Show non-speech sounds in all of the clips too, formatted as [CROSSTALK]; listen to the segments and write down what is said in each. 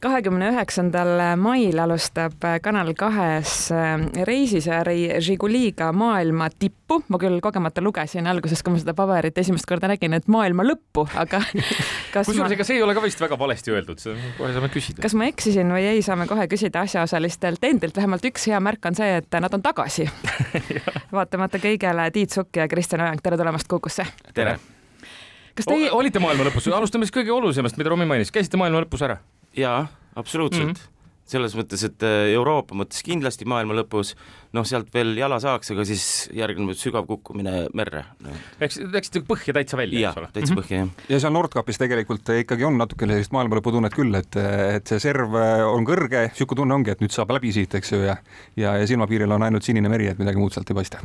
kahekümne üheksandal mail alustab Kanal kahes äh, reisisari Žiguliga maailma tippu. ma küll kogemata lugesin alguses, kui ma seda paberit esimest korda nägin, et maailma lõppu, aga [LAUGHS] kusjuures ma... ega see ei ole ka vist väga valesti öeldud, kohe saame küsida. kas ma eksisin või ei, saame kohe küsida asjaosalistelt endilt. vähemalt üks hea märk on see, et nad on tagasi [LAUGHS] vaatamata kõigele, Tiit Sukk ja Kristjan Ojang, tere tulemast Kukusse. tere kas teie olite maailma lõpus, alustame siis kõige olulisemast, mida Romi mainis, käisite maailma lõpus ära? Jaa, absoluutselt mm. -hmm selles mõttes, et äh, Euroopa mõttes kindlasti maailma lõpus, noh, sealt veel jala saaks, aga siis järgneb sügav kukkumine merre no.. Läks, läksite põhja täitsa välja, eks ole? täitsa mhm. põhja, jah. ja seal Nordkapis tegelikult ikkagi on natukene sellist maailmalõpu tunnet küll, et, et see serv on kõrge, niisugune tunne ongi, et nüüd saab läbi siit, eks ju, ja ja, ja silmapiiril on ainult sinine meri, et midagi muud sealt ei paista.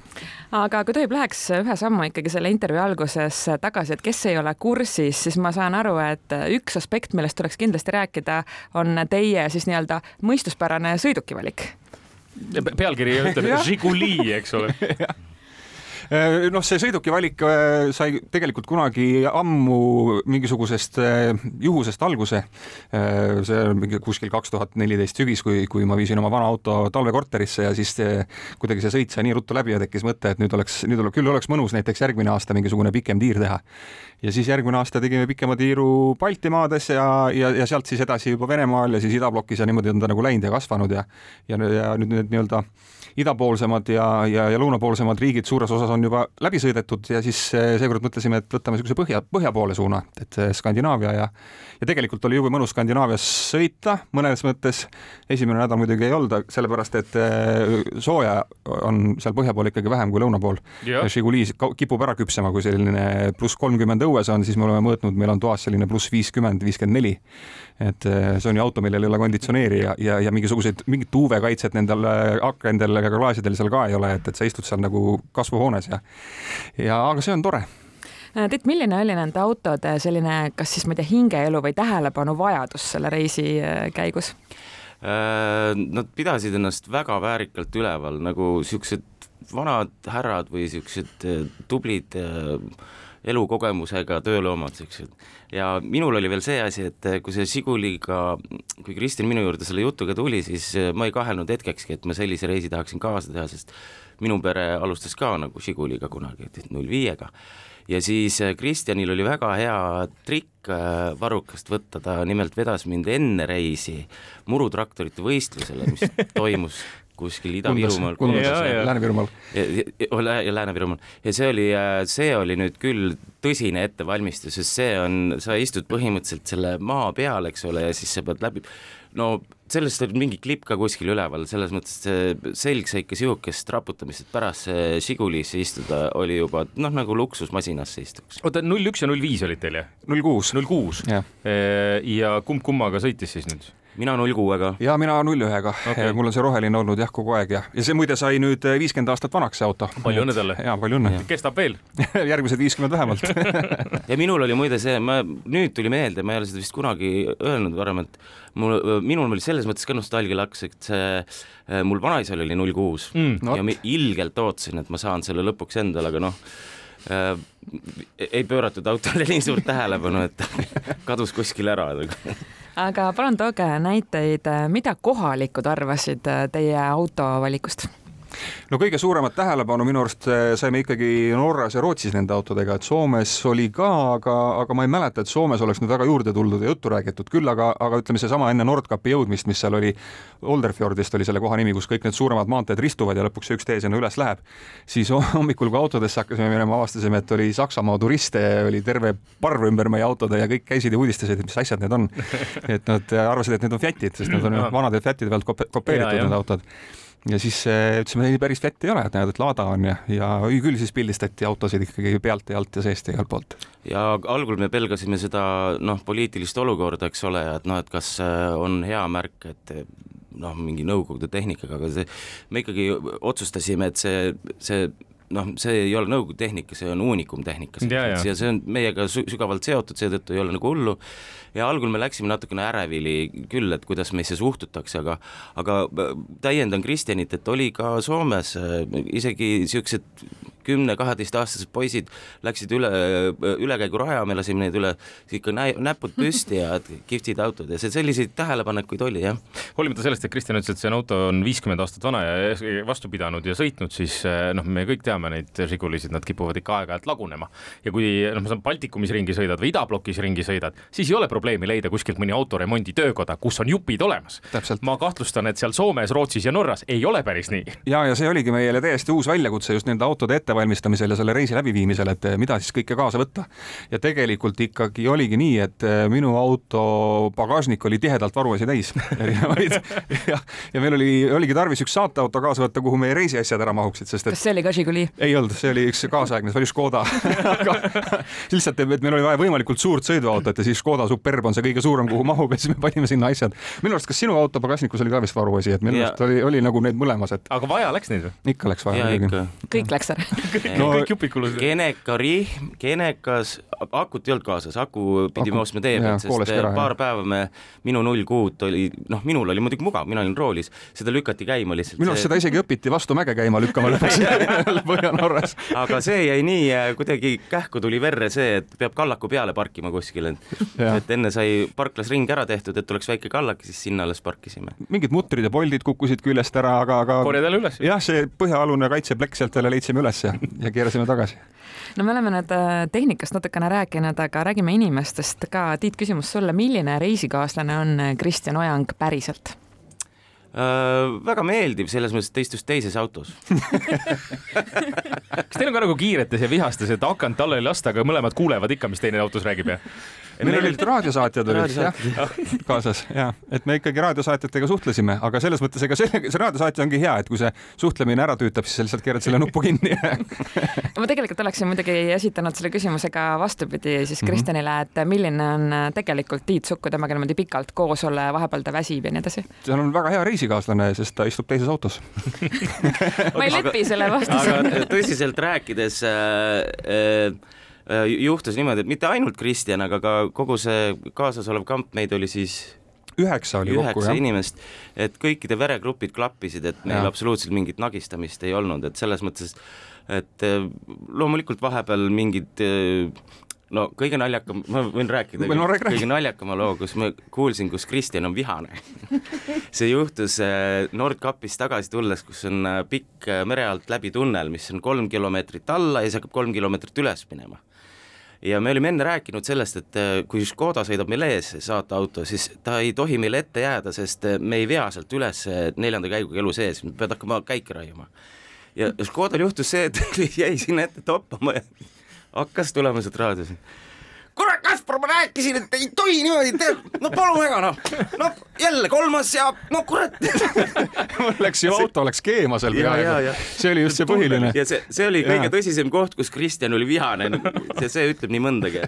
aga kui tohib, läheks ühe sammu ikkagi selle intervjuu alguses tagasi, et kes ei ole kursis, siis ma saan aru, et üks aspekt, millest tuleks kindlasti rääkida, on teie siis nii-öelda mõistuspärane sõidukivalik. Pealkiri ütleb Žiguli, eks ole [LAUGHS] noh, see sõiduki valik äh, sai tegelikult kunagi ammu mingisugusest äh, juhusest alguse. see on mingi kuskil kaks tuhat neliteist sügis, kui, kui ma viisin oma vana auto talvekorterisse ja siis kuidagi see sõit sai nii ruttu läbi ja tekkis mõte, et nüüd oleks, nüüd oleks, küll oleks mõnus näiteks järgmine aasta mingisugune pikem tiir teha. ja siis järgmine aasta tegime pikema tiiru Baltimaades ja, ja, ja sealt siis edasi juba Venemaal ja siis idablokis ja niimoodi on ta nagu läinud ja kasvanud ja, ja, ja nüüd need nii-öelda idapoolsemad ja, ja, ja lõunapoolsemad riigid suures osas on juba läbi sõidetud ja siis eh, seekord mõtlesime, et võtame niisuguse põhja, põhja poole suuna, et Skandinaavia ja ja tegelikult oli jube mõnus Skandinaavias sõita mõnes mõttes. esimene nädal muidugi ei olnud, sellepärast et eh, sooja on seal põhja pool ikkagi vähem kui lõuna pool. Žiguli kipub ära küpsema, kui selline pluss kolmkümmend õues on, siis me oleme mõõtnud, meil on toas selline pluss viiskümmend, viiskümmend neli. et eh, see on ju auto, millel ei ole konditsioneeri ja, ja, ja mingisuguseid, mingit UV-kaitset nendel akendel ega klaasidel seal ka ei ole, et, et sa istud seal nagu kasvuhoones ja ja aga see on tore äh, Tiit, milline oli nende autode selline, kas siis ma ei tea, hingeelu või tähelepanuvajadus selle reisi äh, käigus? Äh, nad pidasid ennast väga väärikalt üleval, nagu siuksed vanad härrad või siuksed tublid elukogemusega tööloomad, siuksed. ja minul oli veel see asi, et kui see Žiguliga, kui Kristjan minu juurde selle jutuga tuli, siis ma ei kahelnud hetkekski, et ma sellise reisi tahaksin kaasa teha, sest minu pere alustas ka nagu Žiguliga kunagi, et null viiega. ja siis äh, Kristjanil oli väga hea trikk varrukast võtta, ta nimelt vedas mind enne reisi murutraktorite võistlusele, mis [LAUGHS] toimus kuskil Ida-Virumaal. Lääne-Virumaal. ja, Lääne-Virumaal ja see oli, äh, see oli nüüd küll tõsine ettevalmistus, sest see on, sa istud põhimõtteliselt selle maa peal, eks ole, ja siis sa pead läbi no sellest oli mingi klipp ka kuskil üleval, selles mõttes see selg sai ikka sihukest raputamist, et pärast see Žigulisse istuda oli juba noh, nagu luksusmasinasse istuks. oota, null üks ja null viis olid teil jah? null kuus. null kuus. ja kumb kummaga sõitis siis nüüd? Mina null kuuega. ja mina null ühega okay., mul on see roheline olnud jah, kogu aeg ja, ja see muide sai nüüd eh, viiskümmend aastat vanaks, see auto. palju õnne talle. ja palju õnne. kestab veel [LAUGHS] järgmised viiskümmend vähemalt [LAUGHS] ja minul oli muide see, ma nüüd tuli meelde, ma ei ole seda vist kunagi öelnud varem, et mul, minul oli selles mõttes ka nostalgialaks, et see eh, mul vanaisal oli null kuus mm, no. ja ma ilgelt ootasin, et ma saan selle lõpuks endale, aga noh äh, ei pööratud autole nii suurt tähelepanu, et [LAUGHS] kadus kuskile ära. Aga palun tooge näiteid, mida kohalikud arvasid teie auto valikust no kõige suuremat tähelepanu minu arust eh, saime ikkagi Norras ja Rootsis nende autodega, et Soomes oli ka, aga, aga ma ei mäleta, et Soomes oleks nüüd väga juurde tuldud ja juttu räägitud, küll aga, aga ütleme, seesama enne Nordkapi jõudmist, mis seal oli, Olderfjordist oli selle koha nimi, kus kõik need suuremad maanteed ristuvad ja lõpuks üks tee sinna üles läheb, siis [LAUGHS] hommikul, kui autodesse hakkasime minema, avastasime, et oli Saksamaa turiste, oli terve parv ümber meie autode ja kõik käisid ja uudistasid, et mis asjad need on. [LAUGHS] et nad arvasid, et need on Fiatid, sest nad on vanade Fiatide pealt kopeeritud, need autod ja siis äh, ütlesime, ei päris vett ei ole, näed, et laada on ja, ja küll siis pildistati autosid ikkagi pealt ja alt ja seest ja igalt poolt. ja algul me pelgasime seda noh, poliitilist olukorda, eks ole, et noh, et kas äh, on hea märk, et noh, mingi Nõukogude tehnikaga, aga see, me ikkagi otsustasime, et see, see noh, see ei ole nõukogude tehnika, see on uunikumtehnika ja, ja. ja see on meiega sügavalt seotud, seetõttu ei ole nagu hullu. ja algul me läksime natukene ärevili küll, et kuidas meisse suhtutakse, aga aga täiendan Kristjanit, et oli ka Soomes äh, isegi niisugused kümne-kaheteistaastased poisid läksid üle, ülekäiguraja, me lasime neid üle, ikka nä näpud püsti ja kihvtid autod ja see selliseid tähelepanekuid oli jah. hoolimata sellest, et Kristjan ütles, et see auto on viiskümmend aastat vana ja vastu pidanud ja sõitnud, siis noh, me kõik teame neid Žigulisid, nad kipuvad ikka aeg-ajalt lagunema ja kui noh, ma saan Baltikumis ringi sõidad või idablokis ringi sõidad, siis ei ole probleemi leida kuskilt mõni autoremondi töökoda, kus on jupid olemas. ma kahtlustan, et seal Soomes, Rootsis ja Norras ei ole päris nii. ja, ja see oligi meile täiesti uus väljakutse just nende autode ettevalmistamisel ja selle reisi läbiviimisel, et eh, mida siis kõike kaasa võtta. ja tegelikult ikkagi oligi nii, et eh, minu auto pagasnik oli tihedalt varuasi täis [LAUGHS] erinevaid ja, ja meil oli, oligi tarvis üks saateauto kaasa võtta, kuhu meie reisiasjad ära mahuksid, sest et kas see oli ka Žiguli? ei olnud, see oli üks kaasaegne, see oli Škoda [LAUGHS] aga lihtsalt, et meil oli vaja võimalikult suurt sõiduautot ja siis Škoda Superb on see kõige suurem, kuhu mahub ja siis me panime sinna asjad. minu arust, kas sinu auto pagasnikus oli ka vist varuasi, et minu arust oli, oli nagu need mõlemas, et. aga vaja läks neid või? ikka läks vaja. kõik läks ära no, kõik jupid kulusid. Geneka rihm, Genekas, akut ei olnud kaasas, aku pidime ostma tee pealt, sest ära, paar jah. päeva me, minu null kuut oli, noh, minul oli muidugi mugav, mina olin roolis, seda lükati käima lihtsalt. minu arust see... seda isegi õpiti vastu mäge käima lükkama lõpuks [LAUGHS] [LAUGHS] Põhja-Norras. aga see jäi nii äh, kuidagi kähku tuli verre see, et peab kallaku peale parkima kuskil, et, et enne sai parklas ring ära tehtud, et oleks väike kallak, siis sinna alles parkisime. mingid mutrid ja poldid kukkusid küljest ära, aga, aga. korjad jälle üles? jah, see põhjaalune kaitseplekk sealt jälle leidsime üles ja, ja keerasime tagasi no me oleme nüüd äh, tehnikast natukene rääkinud, aga räägime inimestest ka. Tiit, küsimus sulle, milline reisikaaslane on äh, Kristjan Ojang päriselt? Äh, väga meeldiv, selles mõttes, et ta istus teises autos [LAUGHS] kas teil on ka nagu kiiretes ja vihastes, et akent alla ei lasta, aga mõlemad kuulevad ikka, mis teine autos räägib ja? [LAUGHS] meil olid raadiosaatjad olid jah kaasas ja, et me ikkagi raadiosaatjatega suhtlesime, aga selles mõttes, ega see, see raadiosaatja ongi hea, et kui see suhtlemine ära tüütab, siis sa lihtsalt keerad selle nupu kinni [LAUGHS] ma tegelikult oleksin muidugi esitanud selle küsimuse ka vastupidi siis mhm. Kristjanile, et milline on tegelikult Tiit Sukk, kui temaga niimoodi pikalt koos olla ja vahepeal ta väsib ja nii edasi? see on väga hea reisikaaslane, sest ta istub teises autos [LAUGHS] ma ei lepi selle vastusega. aga tõsiselt rääkides äh, äh, Äh, juhtus niimoodi, et mitte ainult Kristjan, aga ka kogu see kaasasolev kamp, meid oli siis üheksa oli üheksa kokku, jah? inimest, et kõikide veregrupid klappisid, et meil ja. absoluutselt mingit nagistamist ei olnud, et selles mõttes, et äh, loomulikult vahepeal mingid äh, no kõige naljakam, ma võin rääkida no, kõige naljakama loo, kus ma kuulsin, kus Kristjan on vihane. [LAUGHS] See juhtus Nordkapist tagasi tulles, kus on pikk mere alt läbi tunnel, mis on kolm kilomeetrit alla ja siis hakkab kolm kilomeetrit üles minema. Ja me olime enne rääkinud sellest, et äh, kui Škoda sõidab meil ees, saateauto, siis ta ei tohi meile ette jääda, sest äh, me ei vea sealt üles äh, neljanda käiguga elu sees, peame hakkama käike raiuma. ja Škodal juhtus see, et [LAUGHS] jäi sinna ette toppama ja hakkas tulema sealt raadios kurat, Kaspar, ma rääkisin, et ei tohi niimoodi teha, no palun väga noh, no jälle kolmas ja no kurat [LAUGHS] mul läks ju auto läks keema seal peaaegu, see oli just see põhiline. ja see, see oli kõige ja. tõsisem koht, kus Kristjan oli vihane, see, see ütleb nii mõndagi.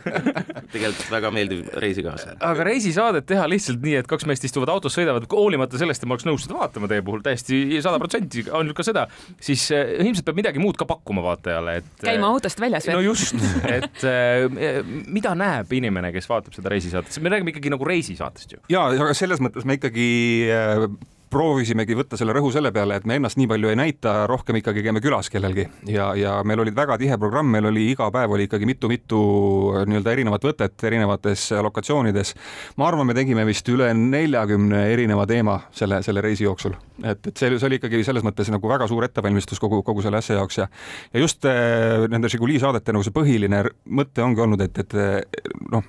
tegelikult väga meeldiv reisikaaslane. aga reisisaadet teha lihtsalt nii, et kaks meest istuvad autos, sõidavad, hoolimata sellest, et ma oleks nõus seda vaatama teie puhul täiesti sada protsenti, ainult ka seda, siis äh, ilmselt peab midagi muud ka pakkuma vaatajale, et. käima autost väljas või? no just, et äh, mida näeb inimene, kes vaatab seda reisisaadet, sest me räägime ikkagi nagu reisisaatest ju. ja, aga selles mõttes me ikkagi äh, proovisimegi võtta selle rõhu selle peale, et me ennast nii palju ei näita, rohkem ikkagi käime külas kellelgi ja, ja meil oli väga tihe programm, meil oli iga päev oli ikkagi mitu-mitu nii-öelda erinevat võtet erinevates lokatsioonides. ma arvan, me tegime vist üle neljakümne erineva teema selle, selle reisi jooksul, et, et see, see oli ikkagi selles mõttes nagu väga suur ettevalmistus kogu, kogu selle asja jaoks ja ja just äh, nende Žiguli saadete nagu see põhiline mõte ongi olnud, et, et noh,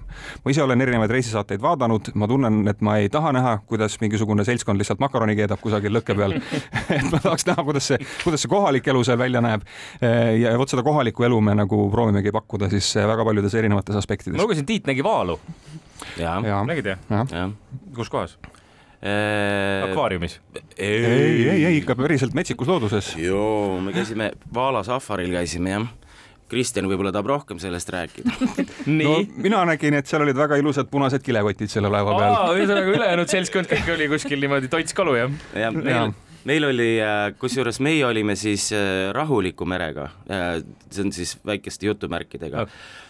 ma ise olen erinevaid reisisaateid vaadanud, ma tunnen, et ma ei taha näha, kuidas mingisugune seltskond lihtsalt makaroni makaroni keedab kusagil lõkke peal [LAUGHS] et ma tahaks näha, kuidas see, kuidas see kohalik elu seal välja näeb. ja vot seda kohalikku elu me nagu proovimegi pakkuda siis väga paljudes erinevates aspektides. ma lugesin, Tiit nägi vaalu. nägid jah? kus kohas? akvaariumis? ei, ei, ei ikka päriselt metsikus looduses. joo, me käisime Vaala safaril käisime jah Kristjan võib-olla tahab rohkem sellest rääkida [LAUGHS] no mina nägin, et seal olid väga ilusad punased kilekotid selle laeva peal. ühesõnaga ülejäänud seltskond kõik oli kuskil niimoodi toits kalu jah? jah, meil, meil oli, äh, kusjuures meie olime siis äh, rahuliku merega, äh, see on siis väikeste jutumärkidega.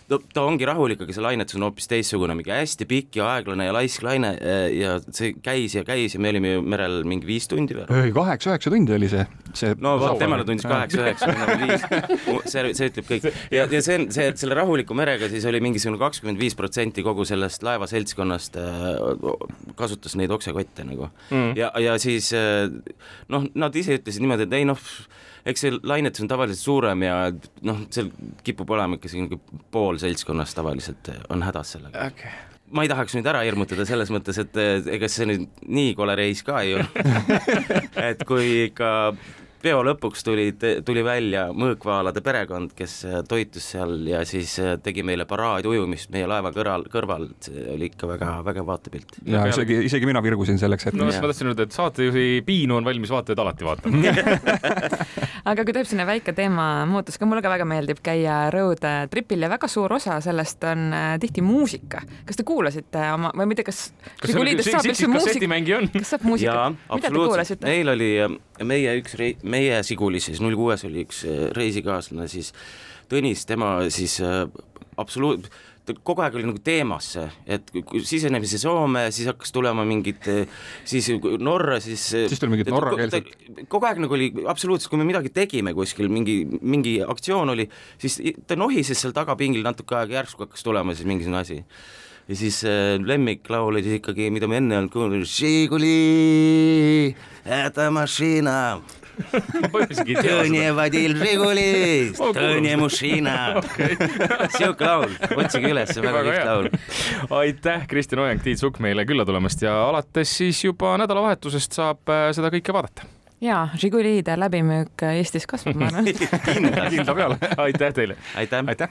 No ta ongi rahulik, aga see lainetus on hoopis teistsugune, mingi hästi pikk ja aeglane ja laisk laine äh, ja see käis ja käis ja me olime ju merel mingi viis tundi või? kaheksa-üheksa tundi oli see, see. no vot, temale tundis kaheksa-üheksa, mina olin viis. [LAUGHS] see, see ütleb kõik ja, ja see on see, selle rahuliku merega siis oli mingisugune kakskümmend viis protsenti kogu sellest laevaseltskonnast kasutas neid oksekotte nagu mm. ja, ja siis noh, nad ise ütlesid niimoodi, et ei noh, eks see lainetus on tavaliselt suurem ja noh, seal kipub olema ikka selline pool seltskonnast tavaliselt on hädas sellega okay ma ei tahaks nüüd ära hirmutada selles mõttes, et ega see nüüd nii kole reis ka ei ole [LAUGHS] et kui ikka peo lõpuks tuli, tuli välja mõõkvaalade perekond, kes äh, toitus seal ja siis tegi meile paraadujumist meie laeva kõrval, kõrval, see oli ikka väga vägev vaatepilt. ja isegi, isegi mina virgusin selleks hetkeks. no ma tahtsin öelda, et saatejuhi piinu on valmis vaatajaid alati vaatama [LAUGHS] [LAUGHS] aga kui teeb selline väike teema muutus, ka mulle ka väga meeldib käia road tripil ja väga suur osa sellest on äh, tihti muusika. kas te kuulasite oma, või tea, kas kas saab üldse muusika, kas saab muusikat, mida te kuulasite? meil oli meie üks rei-, meie Sigulis siis null kuues oli üks äh, reisikaaslane siis Tõnis, tema siis äh, absoluut-, kogu aeg oli nagu teemasse, et sisenemise Soome, siis hakkas tulema mingid, siis Norra, siis siis tuli mingid norrakeelsed. kogu aeg nagu oli absoluutselt, kui me midagi tegime kuskil, mingi, mingi aktsioon oli, siis ta nohises seal tagapingil natuke aega, järsku hakkas tulema siis mingisugune asi. ja siis äh, lemmiklaul oli siis ikkagi, mida me enne ei olnud kuulnud, Žiguli, hädamašina Tõnje vadil Žiguli, Tõnje Mušina. sihuke laul, otsige üles, väga kihvt laul. aitäh, Kristjan Ojang, Tiit Sukk meile külla tulemast ja alates siis juba nädalavahetusest saab äh, seda kõike vaadata. Ja Žigulide läbimüük Eestis kasvab, ma arvan. [LAUGHS] Kindla peale, aitäh teile. aitäh, aitäh..